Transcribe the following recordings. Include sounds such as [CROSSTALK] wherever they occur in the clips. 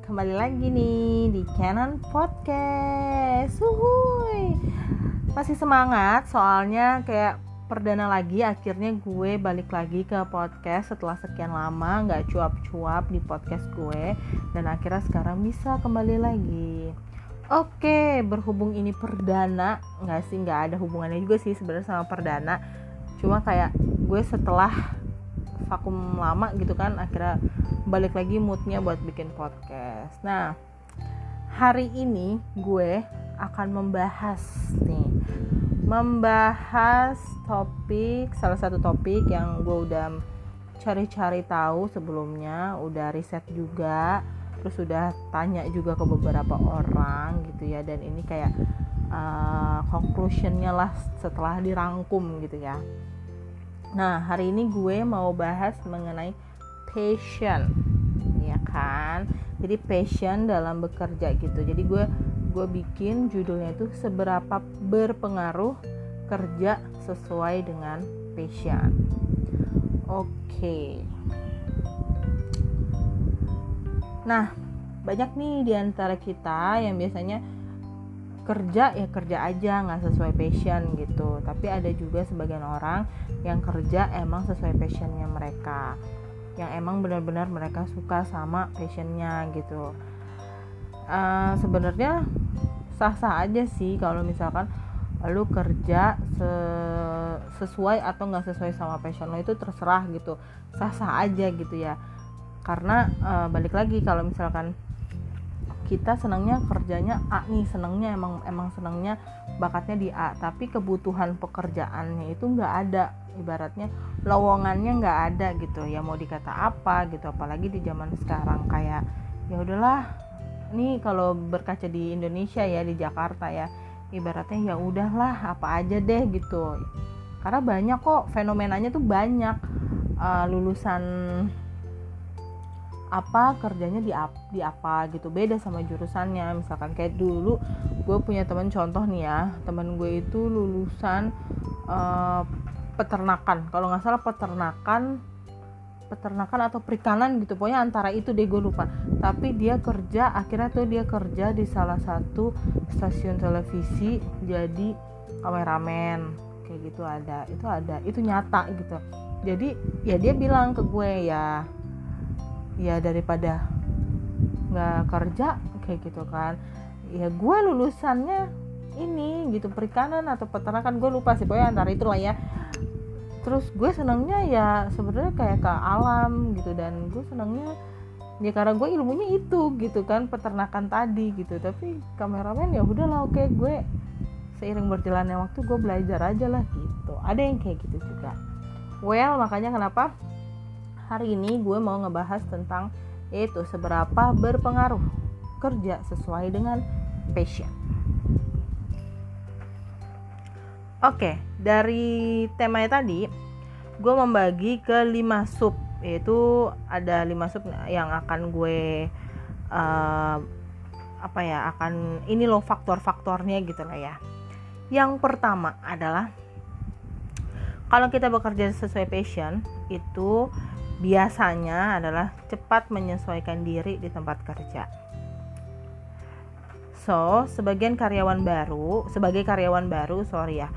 kembali lagi nih di Canon Podcast. Uhuy. Masih semangat soalnya kayak perdana lagi akhirnya gue balik lagi ke podcast setelah sekian lama nggak cuap-cuap di podcast gue dan akhirnya sekarang bisa kembali lagi. Oke, berhubung ini perdana, nggak sih nggak ada hubungannya juga sih sebenarnya sama perdana. Cuma kayak gue setelah vakum lama gitu kan akhirnya balik lagi moodnya buat bikin podcast. Nah hari ini gue akan membahas nih membahas topik salah satu topik yang gue udah cari-cari tahu sebelumnya udah riset juga terus udah tanya juga ke beberapa orang gitu ya dan ini kayak uh, conclusionnya lah setelah dirangkum gitu ya nah hari ini gue mau bahas mengenai passion. Ya kan? Jadi passion dalam bekerja gitu. Jadi gue gue bikin judulnya itu seberapa berpengaruh kerja sesuai dengan passion. Oke. Okay. nah banyak nih di antara kita yang biasanya kerja ya kerja aja nggak sesuai passion gitu. Tapi ada juga sebagian orang yang kerja emang sesuai passionnya mereka. Yang emang benar-benar mereka suka sama passionnya gitu. Uh, sebenarnya sah-sah aja sih kalau misalkan lu kerja se sesuai atau nggak sesuai sama passion lo itu terserah gitu. Sah-sah aja gitu ya. Karena uh, balik lagi kalau misalkan kita senangnya kerjanya A nih senangnya emang emang senangnya bakatnya di A. Tapi kebutuhan pekerjaannya itu nggak ada. Ibaratnya lowongannya nggak ada gitu. Ya mau dikata apa gitu. Apalagi di zaman sekarang kayak ya udahlah nih kalau berkaca di Indonesia ya di Jakarta ya ibaratnya ya udahlah apa aja deh gitu. Karena banyak kok fenomenanya tuh banyak. Uh, lulusan apa kerjanya di ap, di apa gitu. Beda sama jurusannya. Misalkan kayak dulu gue punya teman contoh nih ya. Teman gue itu lulusan uh, peternakan. Kalau nggak salah peternakan peternakan atau perikanan gitu. Pokoknya antara itu deh gue lupa. Tapi dia kerja akhirnya tuh dia kerja di salah satu stasiun televisi jadi kameramen. Kayak gitu ada. Itu ada. Itu nyata gitu. Jadi ya dia bilang ke gue ya ya daripada nggak kerja kayak gitu kan. Ya gue lulusannya ini gitu perikanan atau peternakan gue lupa sih pokoknya antara itulah ya. Terus gue senangnya ya sebenarnya kayak ke alam gitu dan gue senangnya ya karena gue ilmunya itu gitu kan peternakan tadi gitu. Tapi kameramen ya udahlah oke gue seiring berjalannya waktu gue belajar aja lah gitu. Ada yang kayak gitu juga. Well makanya kenapa hari ini gue mau ngebahas tentang itu seberapa berpengaruh kerja sesuai dengan passion Oke, dari temanya tadi, gue membagi ke 5 sub, yaitu ada 5 sub yang akan gue uh, apa ya, akan ini loh faktor-faktornya gitu lah ya. Yang pertama adalah kalau kita bekerja sesuai passion itu biasanya adalah cepat menyesuaikan diri di tempat kerja. So, sebagian karyawan baru, sebagai karyawan baru, sorry ya,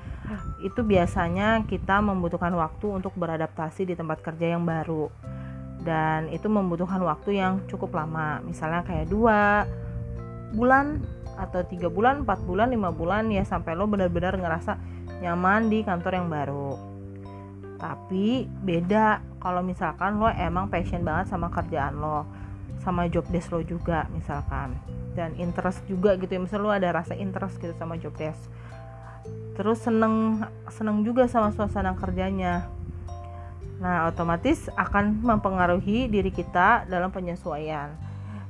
itu biasanya kita membutuhkan waktu untuk beradaptasi di tempat kerja yang baru dan itu membutuhkan waktu yang cukup lama misalnya kayak dua bulan atau tiga bulan, empat bulan, lima bulan ya sampai lo benar-benar ngerasa nyaman di kantor yang baru. Tapi beda kalau misalkan lo emang passion banget sama kerjaan lo, sama job desk lo juga misalkan, dan interest juga gitu ya, misalnya lo ada rasa interest gitu sama job desk terus seneng seneng juga sama suasana kerjanya. Nah otomatis akan mempengaruhi diri kita dalam penyesuaian.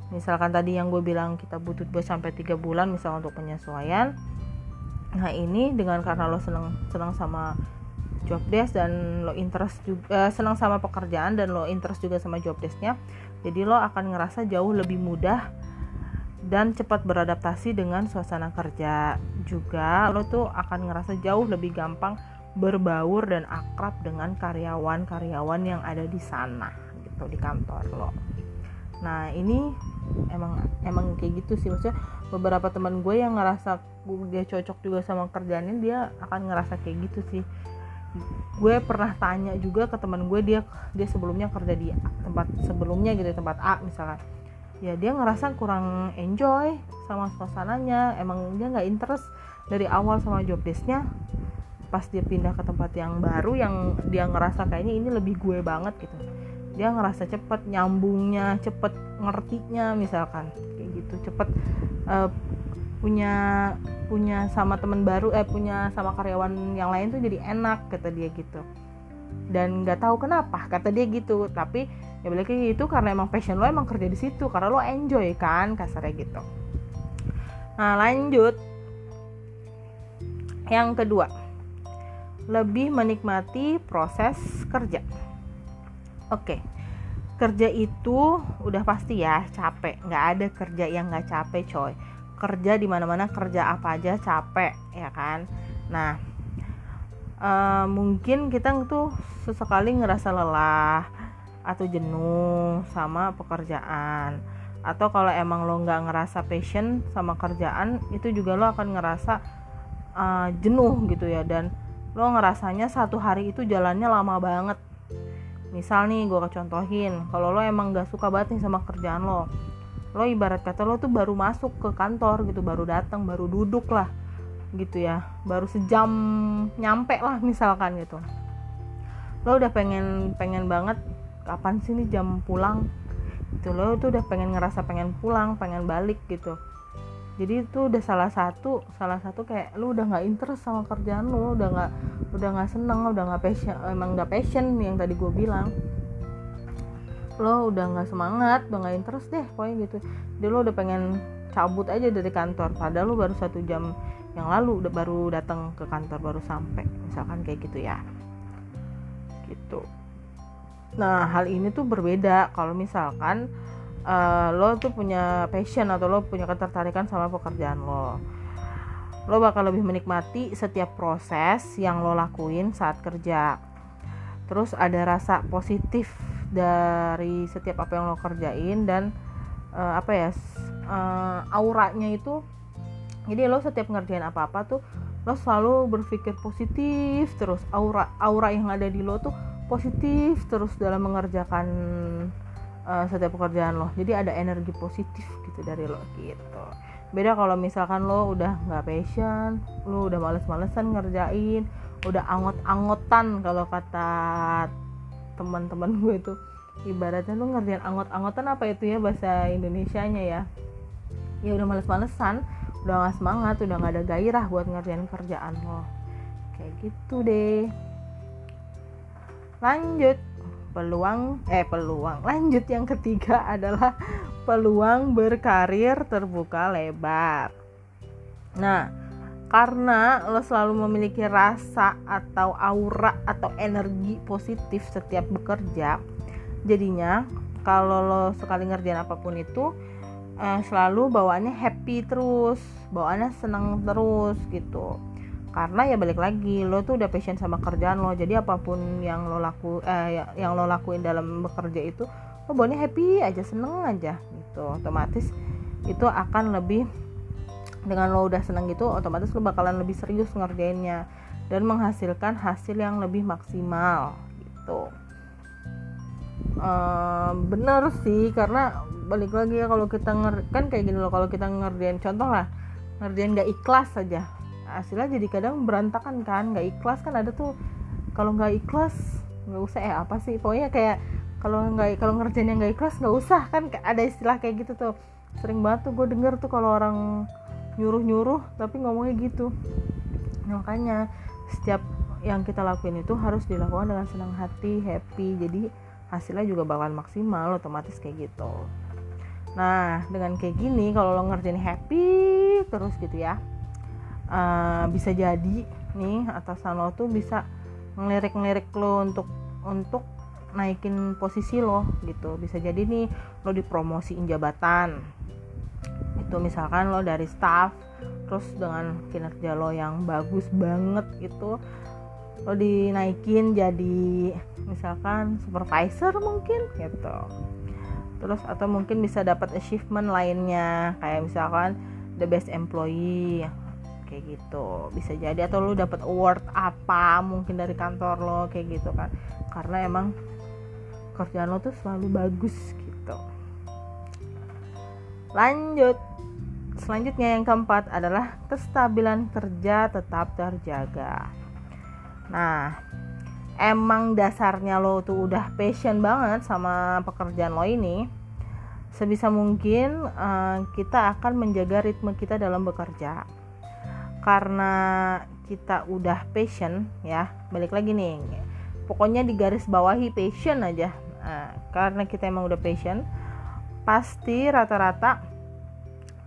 Misalkan tadi yang gue bilang kita butuh 2 sampai tiga bulan misal untuk penyesuaian. Nah ini dengan karena lo seneng seneng sama job desk dan lo interest juga eh, senang sama pekerjaan dan lo interest juga sama job desknya jadi lo akan ngerasa jauh lebih mudah dan cepat beradaptasi dengan suasana kerja juga. Lo tuh akan ngerasa jauh lebih gampang berbaur dan akrab dengan karyawan-karyawan yang ada di sana gitu di kantor lo. Nah ini emang emang kayak gitu sih. Maksudnya beberapa teman gue yang ngerasa dia cocok juga sama kerjaannya dia akan ngerasa kayak gitu sih gue pernah tanya juga ke teman gue dia dia sebelumnya kerja di tempat sebelumnya gitu tempat A misalnya ya dia ngerasa kurang enjoy sama suasananya emang dia nggak interest dari awal sama job desknya. Pas dia pindah ke tempat yang baru yang dia ngerasa kayaknya ini lebih gue banget gitu. Dia ngerasa cepet nyambungnya cepet ngertinya misalkan. Kayak gitu cepet uh, punya punya sama teman baru eh punya sama karyawan yang lain tuh jadi enak kata dia gitu. Dan nggak tahu kenapa kata dia gitu. Tapi ya balik lagi itu karena emang passion lo emang kerja di situ. Karena lo enjoy kan kasarnya gitu. Nah lanjut. Yang kedua lebih menikmati proses kerja. Oke, kerja itu udah pasti ya capek. Nggak ada kerja yang nggak capek, coy. Kerja di mana-mana kerja apa aja capek, ya kan? Nah, uh, mungkin kita tuh sesekali ngerasa lelah atau jenuh sama pekerjaan. Atau kalau emang lo nggak ngerasa passion sama kerjaan, itu juga lo akan ngerasa uh, jenuh gitu ya. Dan lo ngerasanya satu hari itu jalannya lama banget misal nih gue contohin kalau lo emang gak suka banget nih sama kerjaan lo lo ibarat kata lo tuh baru masuk ke kantor gitu baru datang baru duduk lah gitu ya. Baru sejam nyampe lah misalkan gitu. Lo udah pengen pengen banget kapan sih nih jam pulang? Itu lo tuh udah pengen ngerasa pengen pulang pengen balik gitu. Jadi itu udah salah satu salah satu kayak lu udah nggak interest sama kerjaan lu udah nggak udah nggak seneng udah nggak passion emang nggak passion yang tadi gue bilang lo udah nggak semangat udah nggak interest deh pokoknya gitu. Jadi lo udah pengen cabut aja dari kantor. Padahal lo baru satu jam yang lalu udah baru datang ke kantor baru sampai. Misalkan kayak gitu ya. Gitu. Nah hal ini tuh berbeda. Kalau misalkan uh, lo tuh punya passion atau lo punya ketertarikan sama pekerjaan lo lo bakal lebih menikmati setiap proses yang lo lakuin saat kerja. Terus ada rasa positif dari setiap apa yang lo kerjain dan uh, apa ya uh, auranya itu jadi lo setiap ngerjain apa-apa tuh lo selalu berpikir positif terus. Aura aura yang ada di lo tuh positif terus dalam mengerjakan uh, setiap pekerjaan lo. Jadi ada energi positif gitu dari lo gitu. Beda kalau misalkan lo udah nggak passion lo udah males-malesan ngerjain udah angot-angotan kalau kata teman-teman gue itu. Ibaratnya lo ngerjain angot-angotan apa itu ya bahasa Indonesia-nya ya. Ya udah males-malesan udah gak semangat udah gak ada gairah buat ngerjain kerjaan lo. Kayak gitu deh. Lanjut. Peluang eh peluang. Lanjut yang ketiga adalah peluang berkarir terbuka lebar. Nah karena lo selalu memiliki rasa atau aura atau energi positif setiap bekerja jadinya kalau lo sekali ngerjain apa pun itu eh, selalu bawaannya happy terus bawaannya senang terus gitu. Karena ya balik lagi lo tuh udah passion sama kerjaan lo jadi apa pun yang lo laku eh, ya, yang lo lakuin dalam bekerja itu lo boleh happy aja seneng aja gitu. Otomatis itu akan lebih dengan lo udah seneng gitu otomatis lo bakalan lebih serius ngerjainnya dan menghasilkan hasil yang lebih maksimal gitu. Uh, bener sih karena balik lagi ya kalau kita nger kan kayak gini loh kalau kita ngerjain contoh lah ngerjain gak ikhlas saja hasilnya jadi kadang berantakan kan nggak ikhlas kan ada tuh kalau nggak ikhlas nggak usah eh apa sih pokoknya kayak kalau nggak kalau ngerjain yang nggak ikhlas nggak usah kan ada istilah kayak gitu tuh sering banget tuh gue denger tuh kalau orang nyuruh nyuruh tapi ngomongnya gitu. Nah, makanya setiap yang kita lakuin itu harus dilakukan dengan senang hati happy. Jadi hasilnya juga bakalan maksimal otomatis kayak gitu. Nah dengan kayak gini kalau lo ngerjain happy terus gitu ya uh, bisa jadi nih atasan lo tuh bisa ngelirik-ngelirik lo untuk untuk naikin posisi lo gitu. Bisa jadi nih lo dipromosiin jabatan itu misalkan lo dari staff terus dengan kinerja lo yang bagus banget gitu lo dinaikin jadi misalkan supervisor mungkin gitu. Terus atau mungkin bisa dapat achievement lainnya kayak misalkan the best employee kayak gitu. Bisa jadi atau lu dapat award apa mungkin dari kantor lo kayak gitu kan. Karena emang kerjaan lo tuh selalu bagus gitu. Lanjut selanjutnya yang keempat adalah kestabilan kerja tetap terjaga. Nah emang dasarnya lo tuh udah passion banget sama pekerjaan lo ini sebisa mungkin uh, kita akan menjaga ritme kita dalam bekerja. Karena kita udah passion ya balik lagi nih. Pokoknya di garis bawahi passion aja. Nah, karena kita emang udah passion pasti rata-rata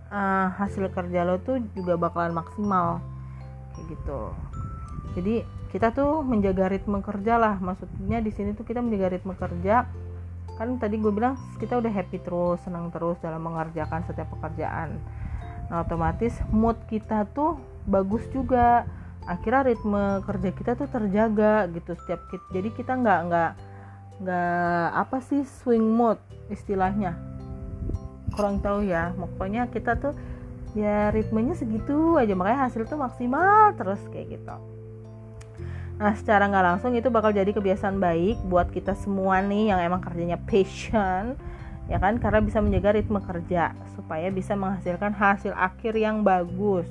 uh, hasil kerja lo tuh juga bakalan maksimal. Kayak gitu. Jadi kita tuh menjaga ritme kerja lah. Maksudnya di sini tuh kita menjaga ritme kerja. Kan tadi gue bilang kita udah happy terus senang terus dalam mengerjakan setiap pekerjaan. Nah otomatis mood kita tuh bagus juga. Akhirnya ritme kerja kita tuh terjaga gitu setiap kita jadi kita nggak nggak nggak apa sih swing mood istilahnya kurang tahu ya pokoknya kita tuh ya ritmenya segitu aja makanya hasil tuh maksimal terus kayak gitu Nah, secara nggak langsung itu bakal jadi kebiasaan baik buat kita semua nih yang emang kerjanya passion, ya kan? Karena bisa menjaga ritme kerja supaya bisa menghasilkan hasil akhir yang bagus.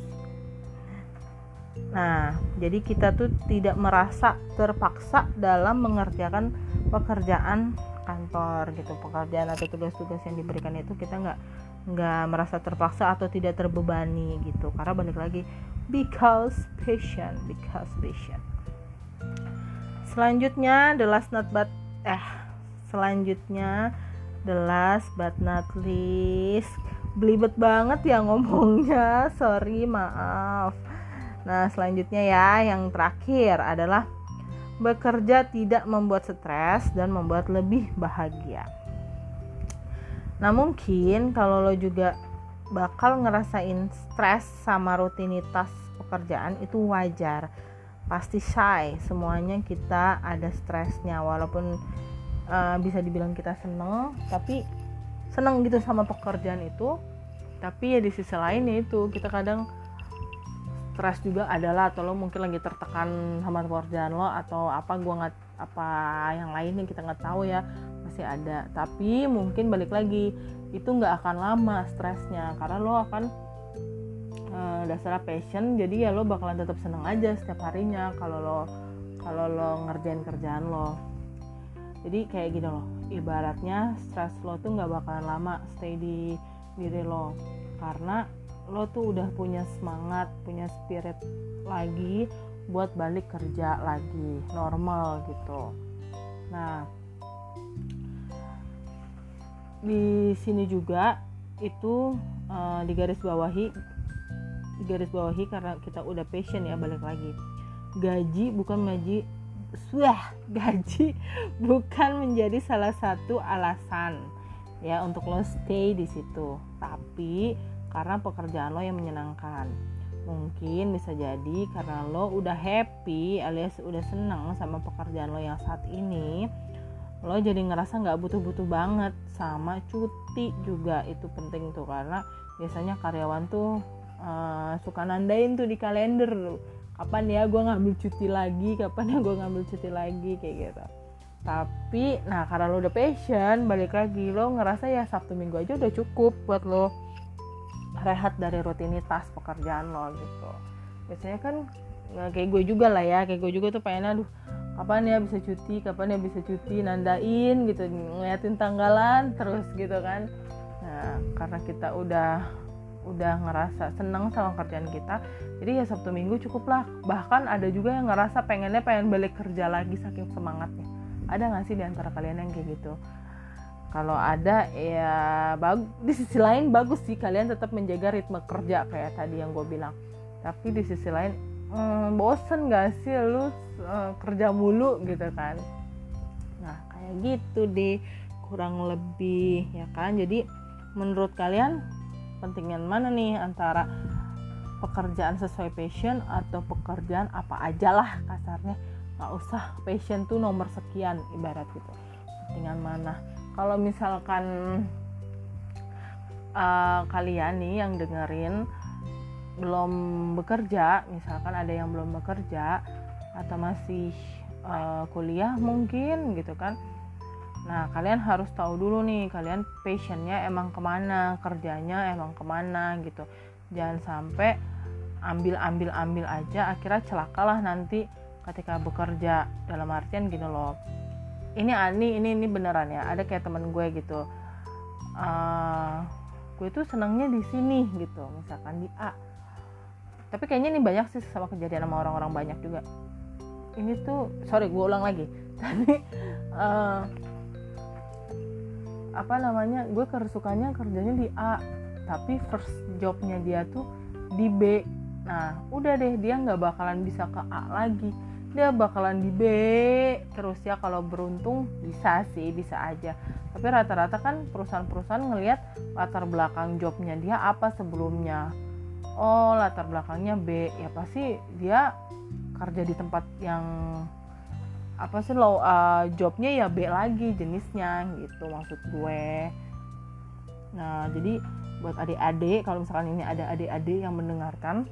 Nah, jadi kita tuh tidak merasa terpaksa dalam mengerjakan pekerjaan kantor gitu, pekerjaan atau tugas-tugas yang diberikan itu kita nggak nggak merasa terpaksa atau tidak terbebani gitu. Karena balik lagi, because passion, because passion selanjutnya the last not but eh selanjutnya the last but not least belibet banget ya ngomongnya. [LAUGHS] Sorry maaf. Nah selanjutnya ya yang terakhir adalah bekerja tidak membuat stres dan membuat lebih bahagia. Nah mungkin kalau lo juga bakal ngerasain stres sama rutinitas pekerjaan itu wajar. Pasti shy semuanya kita ada stresnya. Walaupun uh, bisa dibilang kita seneng tapi seneng gitu sama pekerjaan itu. Tapi ya di sisi lain itu kita kadang stres juga adalah atau lo mungkin lagi tertekan sama pekerjaan lo atau apa gua nggak apa yang lain yang kita nggak tahu ya masih ada. Tapi mungkin balik lagi itu nggak akan lama stresnya karena lo akan uh, dasarnya passion jadi ya lo bakalan tetap seneng aja setiap harinya kalau lo kalau lo ngerjain kerjaan lo. Jadi kayak gini loh ibaratnya stress lo tuh nggak bakalan lama stay di diri lo. Karena lo tuh udah punya semangat punya spirit lagi buat balik kerja lagi normal gitu. Nah di sini juga itu uh, di garis bawahi garis bawahi karena kita udah passion ya balik lagi. Gaji bukan maji suah [LAUGHS] gaji bukan menjadi salah satu alasan ya untuk lo stay di situ. Tapi karena pekerjaan lo yang menyenangkan. Mungkin bisa jadi karena lo udah happy alias udah seneng sama pekerjaan lo yang saat ini lo jadi ngerasa nggak butuh-butuh banget sama cuti juga. Itu penting tuh karena biasanya karyawan tuh uh, suka nandain tuh di kalender kapan ya gue ngambil cuti lagi? Kapan ya gue ngambil cuti lagi? Kayak gitu. Tapi nah karena lo udah passion balik lagi lo ngerasa ya sabtu minggu aja udah cukup buat lo rehat dari rutinitas pekerjaan lo gitu. Biasanya kan nggak kayak gue juga lah ya kayak gue juga tuh pengen aduh kapan ya bisa cuti kapan ya bisa cuti nandain gitu ngeliatin tanggalan terus gitu kan. Nah karena kita udah udah ngerasa seneng sama kerjaan kita jadi ya sabtu minggu cukup lah. Bahkan ada juga yang ngerasa pengennya pengen balik kerja lagi saking semangatnya. Ada nggak sih di antara kalian yang kayak gitu kalau ada ya bagus [LAUGHS] di sisi lain bagus sih kalian tetap menjaga ritme kerja kayak tadi yang gue bilang. Tapi di sisi lain hmm, bosen gak sih lu uh, kerja mulu gitu kan? Nah kayak gitu deh kurang lebih ya kan? Jadi menurut kalian pentingnya mana nih antara pekerjaan sesuai passion atau pekerjaan apa aja lah kasarnya? Nggak usah passion tuh nomor sekian ibarat gitu. Pentingan mana kalau misalkan uh, kalian nih yang dengerin belum bekerja misalkan ada yang belum bekerja atau masih uh, kuliah mungkin gitu kan. Nah kalian harus tahu dulu nih kalian passionnya emang ke mana kerjanya emang ke mana gitu. Jangan sampai ambil ambil ambil aja akhirnya celakalah nanti ketika bekerja. Dalam artian gini loh ini ani ini ini beneran ya ada kayak temen gue gitu. Uh, gue tuh senangnya di sini gitu. Misalkan di A. Tapi kayaknya ini banyak sih sama kejadian sama orang-orang banyak juga. Ini tuh sorry gue ulang lagi. [LAUGHS] Tadi uh, apa namanya gue kesukaannya kerjanya di A tapi first jobnya dia tuh di B. Nah udah deh dia nggak bakalan bisa ke A lagi dia bakalan di B terus ya kalau beruntung bisa sih bisa aja. Tapi rata-rata kan perusahaan-perusahaan ngelihat latar belakang jobnya dia apa sebelumnya. Oh latar belakangnya B. Ya pasti dia kerja di tempat yang apa sih lo uh, jobnya ya B lagi jenisnya gitu maksud gue. Nah jadi buat adik-adik kalau misalkan ini ada adik-adik yang mendengarkan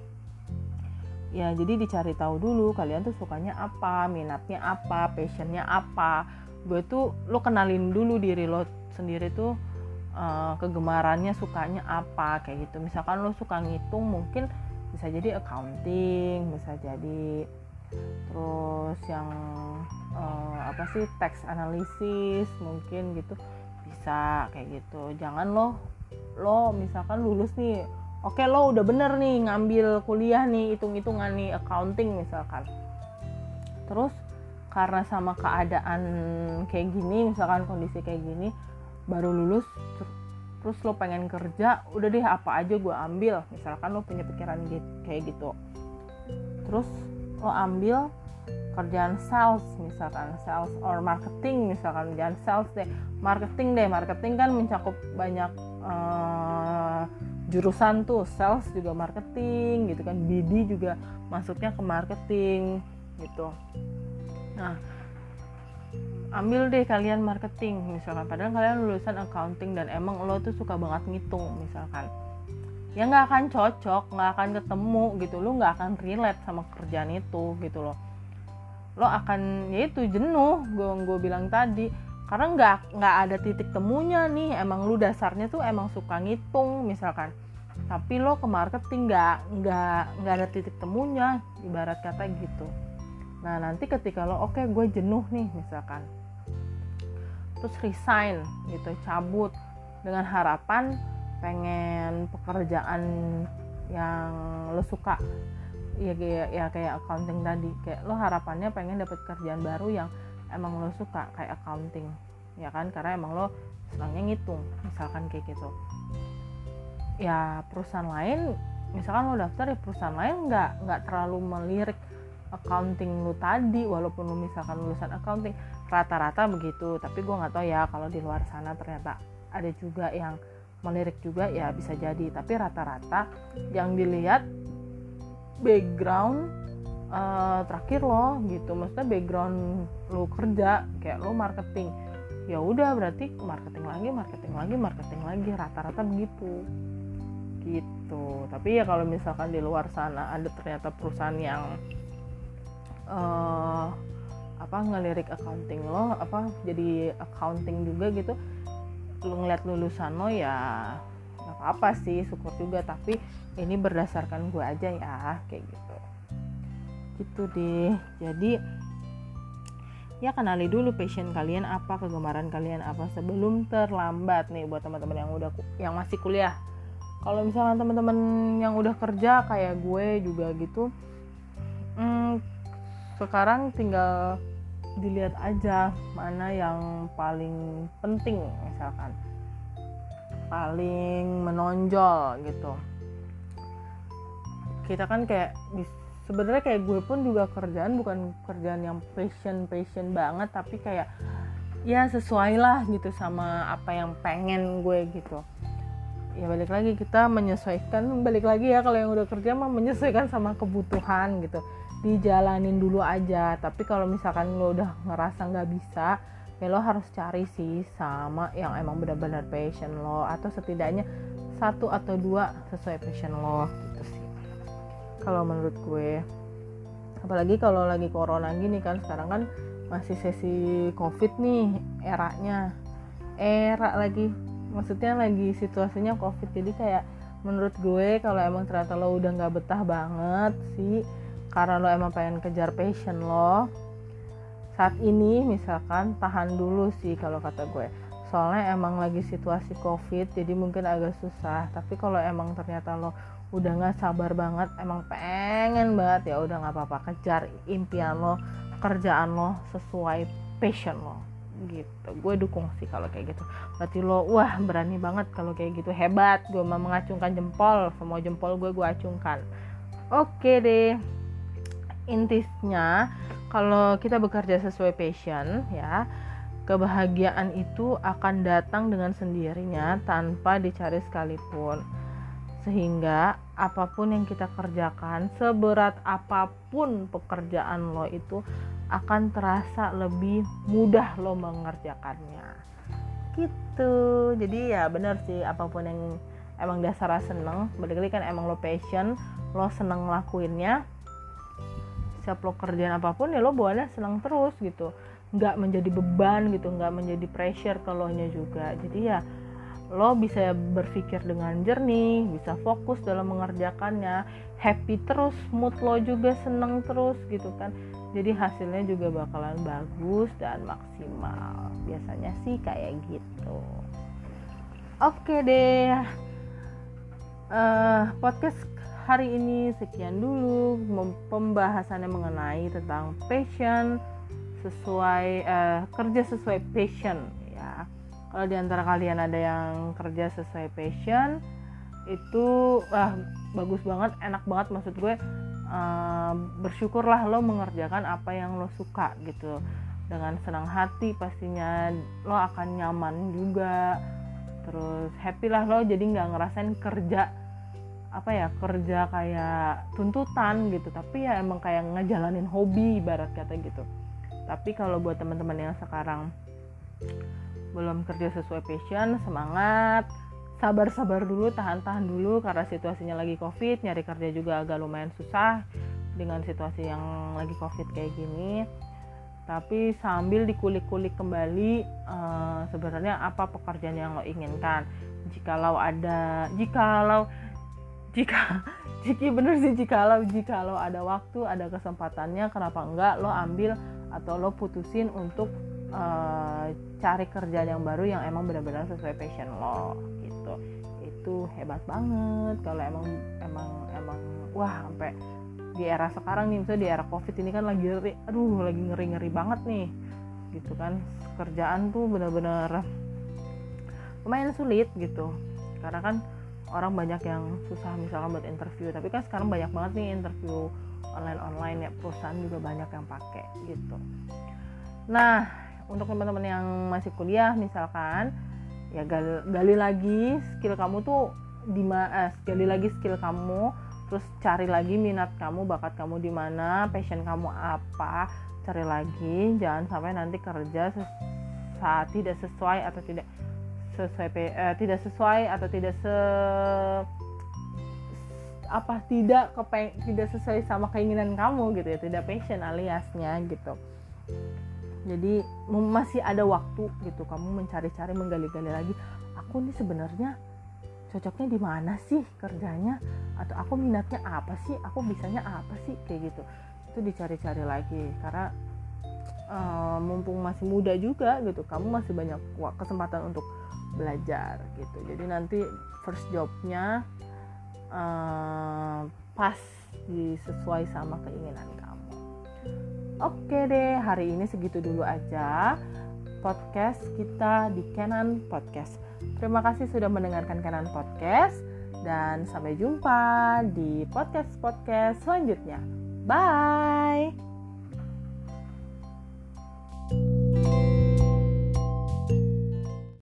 ya jadi dicari tahu dulu kalian tuh sukanya apa minatnya apa passionnya apa. Gue tuh lo kenalin dulu diri lo sendiri tuh uh, kegemarannya sukanya apa kayak gitu. Misalkan lo suka ngitung mungkin bisa jadi accounting bisa jadi terus yang uh, apa sih tax analysis mungkin gitu. Bisa kayak gitu. Jangan lo lo misalkan lulus nih oke lo udah bener nih ngambil kuliah nih hitung-hitungan nih accounting misalkan. Terus karena sama keadaan kayak gini misalkan kondisi kayak gini baru lulus terus lo pengen kerja udah deh apa aja gue ambil. Misalkan lo punya pikiran gitu, kayak gitu. Terus lo ambil kerjaan sales misalkan sales or marketing misalkan jangan sales deh marketing deh. Marketing kan mencakup banyak uh, jurusan tuh sales juga marketing gitu kan BD juga masuknya ke marketing gitu. Nah ambil deh kalian marketing misalkan padahal kalian lulusan accounting dan emang lo tuh suka banget ngitung misalkan. Ya nggak akan cocok nggak akan ketemu gitu lo nggak akan relate sama kerjaan itu gitu loh. Lo akan ya itu jenuh gue gue bilang tadi karena nggak nggak ada titik temunya nih. Emang lu dasarnya tuh emang suka ngitung misalkan. Tapi lo ke marketing nggak nggak nggak ada titik temunya. Ibarat kata gitu. Nah nanti ketika lo oke okay, gue jenuh nih misalkan. Terus resign gitu cabut. Dengan harapan pengen pekerjaan yang lo suka. Ya kayak ya kayak accounting tadi. Kayak lo harapannya pengen dapet kerjaan baru yang emang lo suka kayak accounting ya kan? Karena emang lo senangnya ngitung misalkan kayak gitu. Ya perusahaan lain misalkan lo daftar ya perusahaan lain nggak nggak terlalu melirik accounting lu tadi walaupun lu misalkan lulusan accounting. Rata-rata begitu tapi gue nggak tahu ya kalau di luar sana ternyata ada juga yang melirik juga ya bisa jadi. Tapi rata-rata yang dilihat background uh, terakhir lo gitu. Maksudnya background lo kerja kayak lo marketing. Ya udah berarti marketing lagi marketing lagi marketing lagi rata-rata begitu. Gitu. Tapi ya kalau misalkan di luar sana ada ternyata perusahaan yang uh, apa ngelirik accounting lo apa jadi accounting juga gitu lu ngeliat lulusan lo ya apa-apa sih syukur juga. Tapi ini berdasarkan gue aja ya kayak gitu gitu deh. Jadi ya kenali dulu passion kalian apa kegemaran kalian apa sebelum terlambat nih buat teman-teman yang udah yang masih kuliah. Kalau misalnya teman-teman yang udah kerja kayak gue juga gitu hmm, sekarang tinggal dilihat aja mana yang paling penting misalkan. Paling menonjol gitu. Kita kan kayak sebenarnya kayak gue pun juga kerjaan bukan kerjaan yang passion passion banget tapi kayak ya sesuai lah gitu sama apa yang pengen gue gitu. Ya balik lagi kita menyesuaikan balik lagi ya kalau yang udah kerja mah menyesuaikan sama kebutuhan gitu. Dijalanin dulu aja tapi kalau misalkan lo udah ngerasa nggak bisa ya lo harus cari sih sama yang emang benar-benar passion lo atau setidaknya satu atau dua sesuai passion lo. gitu kalau menurut gue. Apalagi kalau lagi corona gini kan sekarang kan masih sesi covid nih eranya. Era lagi. Maksudnya lagi situasinya covid. Jadi kayak menurut gue kalau emang ternyata lo udah nggak betah banget sih karena lo emang pengen kejar passion lo saat ini misalkan tahan dulu sih kalau kata gue. Soalnya emang lagi situasi covid jadi mungkin agak susah. Tapi kalau emang ternyata lo udah nggak sabar banget emang pengen banget ya udah nggak apa-apa kejar impian lo kerjaan lo sesuai passion lo. Gitu gue dukung sih kalau kayak gitu. Berarti lo wah berani banget kalau kayak gitu hebat. Gue mau mengacungkan jempol semua jempol gue gue acungkan. Oke deh intinya kalau kita bekerja sesuai passion ya kebahagiaan itu akan datang dengan sendirinya tanpa dicari sekalipun sehingga apa pun yang kita kerjakan seberat apa pun pekerjaan lo itu akan terasa lebih mudah lo mengerjakannya. Gitu. Jadi ya bener sih apa pun yang emang dasar seneng berarti kan emang lo passion lo seneng ngelakuinnya siap lo kerjaan apa pun ya lo bawaannya senang terus gitu. Nggak menjadi beban gitu nggak menjadi pressure ke lo nya juga. Jadi ya lo bisa berpikir dengan jernih bisa fokus dalam mengerjakannya happy terus mood lo juga seneng terus gitu kan. Jadi hasilnya juga bakalan bagus dan maksimal. Biasanya sih kayak gitu. Oke deh. Uh, podcast hari ini sekian dulu pembahasannya mengenai tentang passion sesuai uh, kerja sesuai passion. Ya kalau di antara kalian ada yang kerja sesuai passion itu uh, bagus banget enak banget maksud gue uh, bersyukurlah lo mengerjakan apa yang lo suka gitu. Dengan senang hati pastinya lo akan nyaman juga. Terus happy lah lo jadi nggak ngerasain kerja apa ya kerja kayak tuntutan gitu. Tapi ya emang kayak ngejalanin hobi ibarat kata gitu. Tapi kalau buat teman-teman yang sekarang belum kerja sesuai passion semangat. Sabar-sabar dulu tahan-tahan dulu karena situasinya lagi covid nyari kerja juga agak lumayan susah dengan situasi yang lagi covid kayak gini. Tapi sambil dikulik-kulik kembali uh, sebenarnya apa pekerjaan yang lo inginkan? Jikalau ada jikalau jika [LAUGHS] jika bener sih jikalau jikalau ada waktu ada kesempatannya kenapa enggak lo ambil atau lo putusin untuk uh, cari kerjaan yang baru yang emang benar-benar sesuai passion lo gitu. Itu hebat banget kalau emang emang emang wah sampai di era sekarang nih misalnya di era covid ini kan lagi aduh lagi ngeri ngeri banget nih gitu kan. Kerjaan tuh benar-benar lumayan sulit gitu. Karena kan orang banyak yang susah misalkan buat interview tapi kan sekarang banyak banget nih interview online online ya perusahaan juga banyak yang pakai gitu. Nah untuk teman-teman yang masih kuliah misalkan ya gali, gali lagi skill kamu tuh di eh, gali lagi skill kamu terus cari lagi minat kamu bakat kamu di mana passion kamu apa cari lagi jangan sampai nanti kerja saat tidak sesuai atau tidak sesuai uh, tidak sesuai atau tidak se apa tidak kepeng tidak sesuai sama keinginan kamu gitu ya tidak passion aliasnya gitu jadi masih ada waktu gitu kamu mencari-cari menggali-gali lagi aku nih sebenarnya cocoknya di mana sih kerjanya? Atau aku minatnya apa sih? Aku bisanya apa sih? Kayak gitu. Itu dicari-cari lagi karena uh, mumpung masih muda juga gitu kamu masih banyak kesempatan untuk belajar gitu. Jadi nanti first jobnya uh, pas disesuai sama keinginan kamu oke deh hari ini segitu dulu aja podcast kita di Canon Podcast. Terima kasih sudah mendengarkan Canon Podcast dan sampai jumpa di podcast podcast selanjutnya. Bye